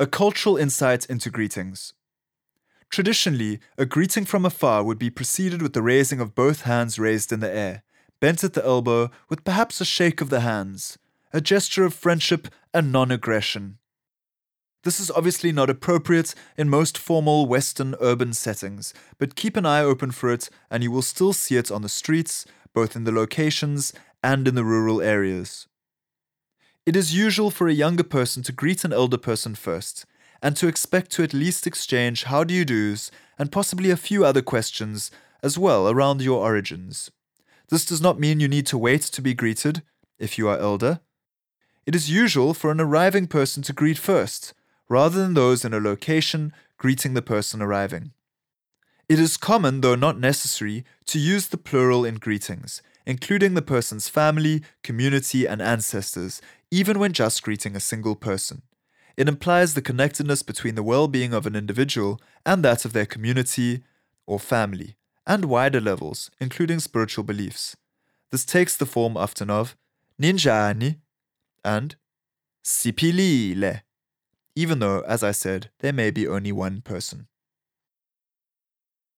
A cultural insight into greetings. Traditionally, a greeting from afar would be preceded with the raising of both hands raised in the air, bent at the elbow, with perhaps a shake of the hands, a gesture of friendship and non aggression. This is obviously not appropriate in most formal Western urban settings, but keep an eye open for it and you will still see it on the streets, both in the locations and in the rural areas. It is usual for a younger person to greet an elder person first, and to expect to at least exchange how do you do's and possibly a few other questions as well around your origins. This does not mean you need to wait to be greeted if you are elder. It is usual for an arriving person to greet first, rather than those in a location greeting the person arriving. It is common, though not necessary, to use the plural in greetings, including the person's family, community, and ancestors, even when just greeting a single person. It implies the connectedness between the well being of an individual and that of their community or family, and wider levels, including spiritual beliefs. This takes the form often of ninjani and siphilile, even though, as I said, there may be only one person.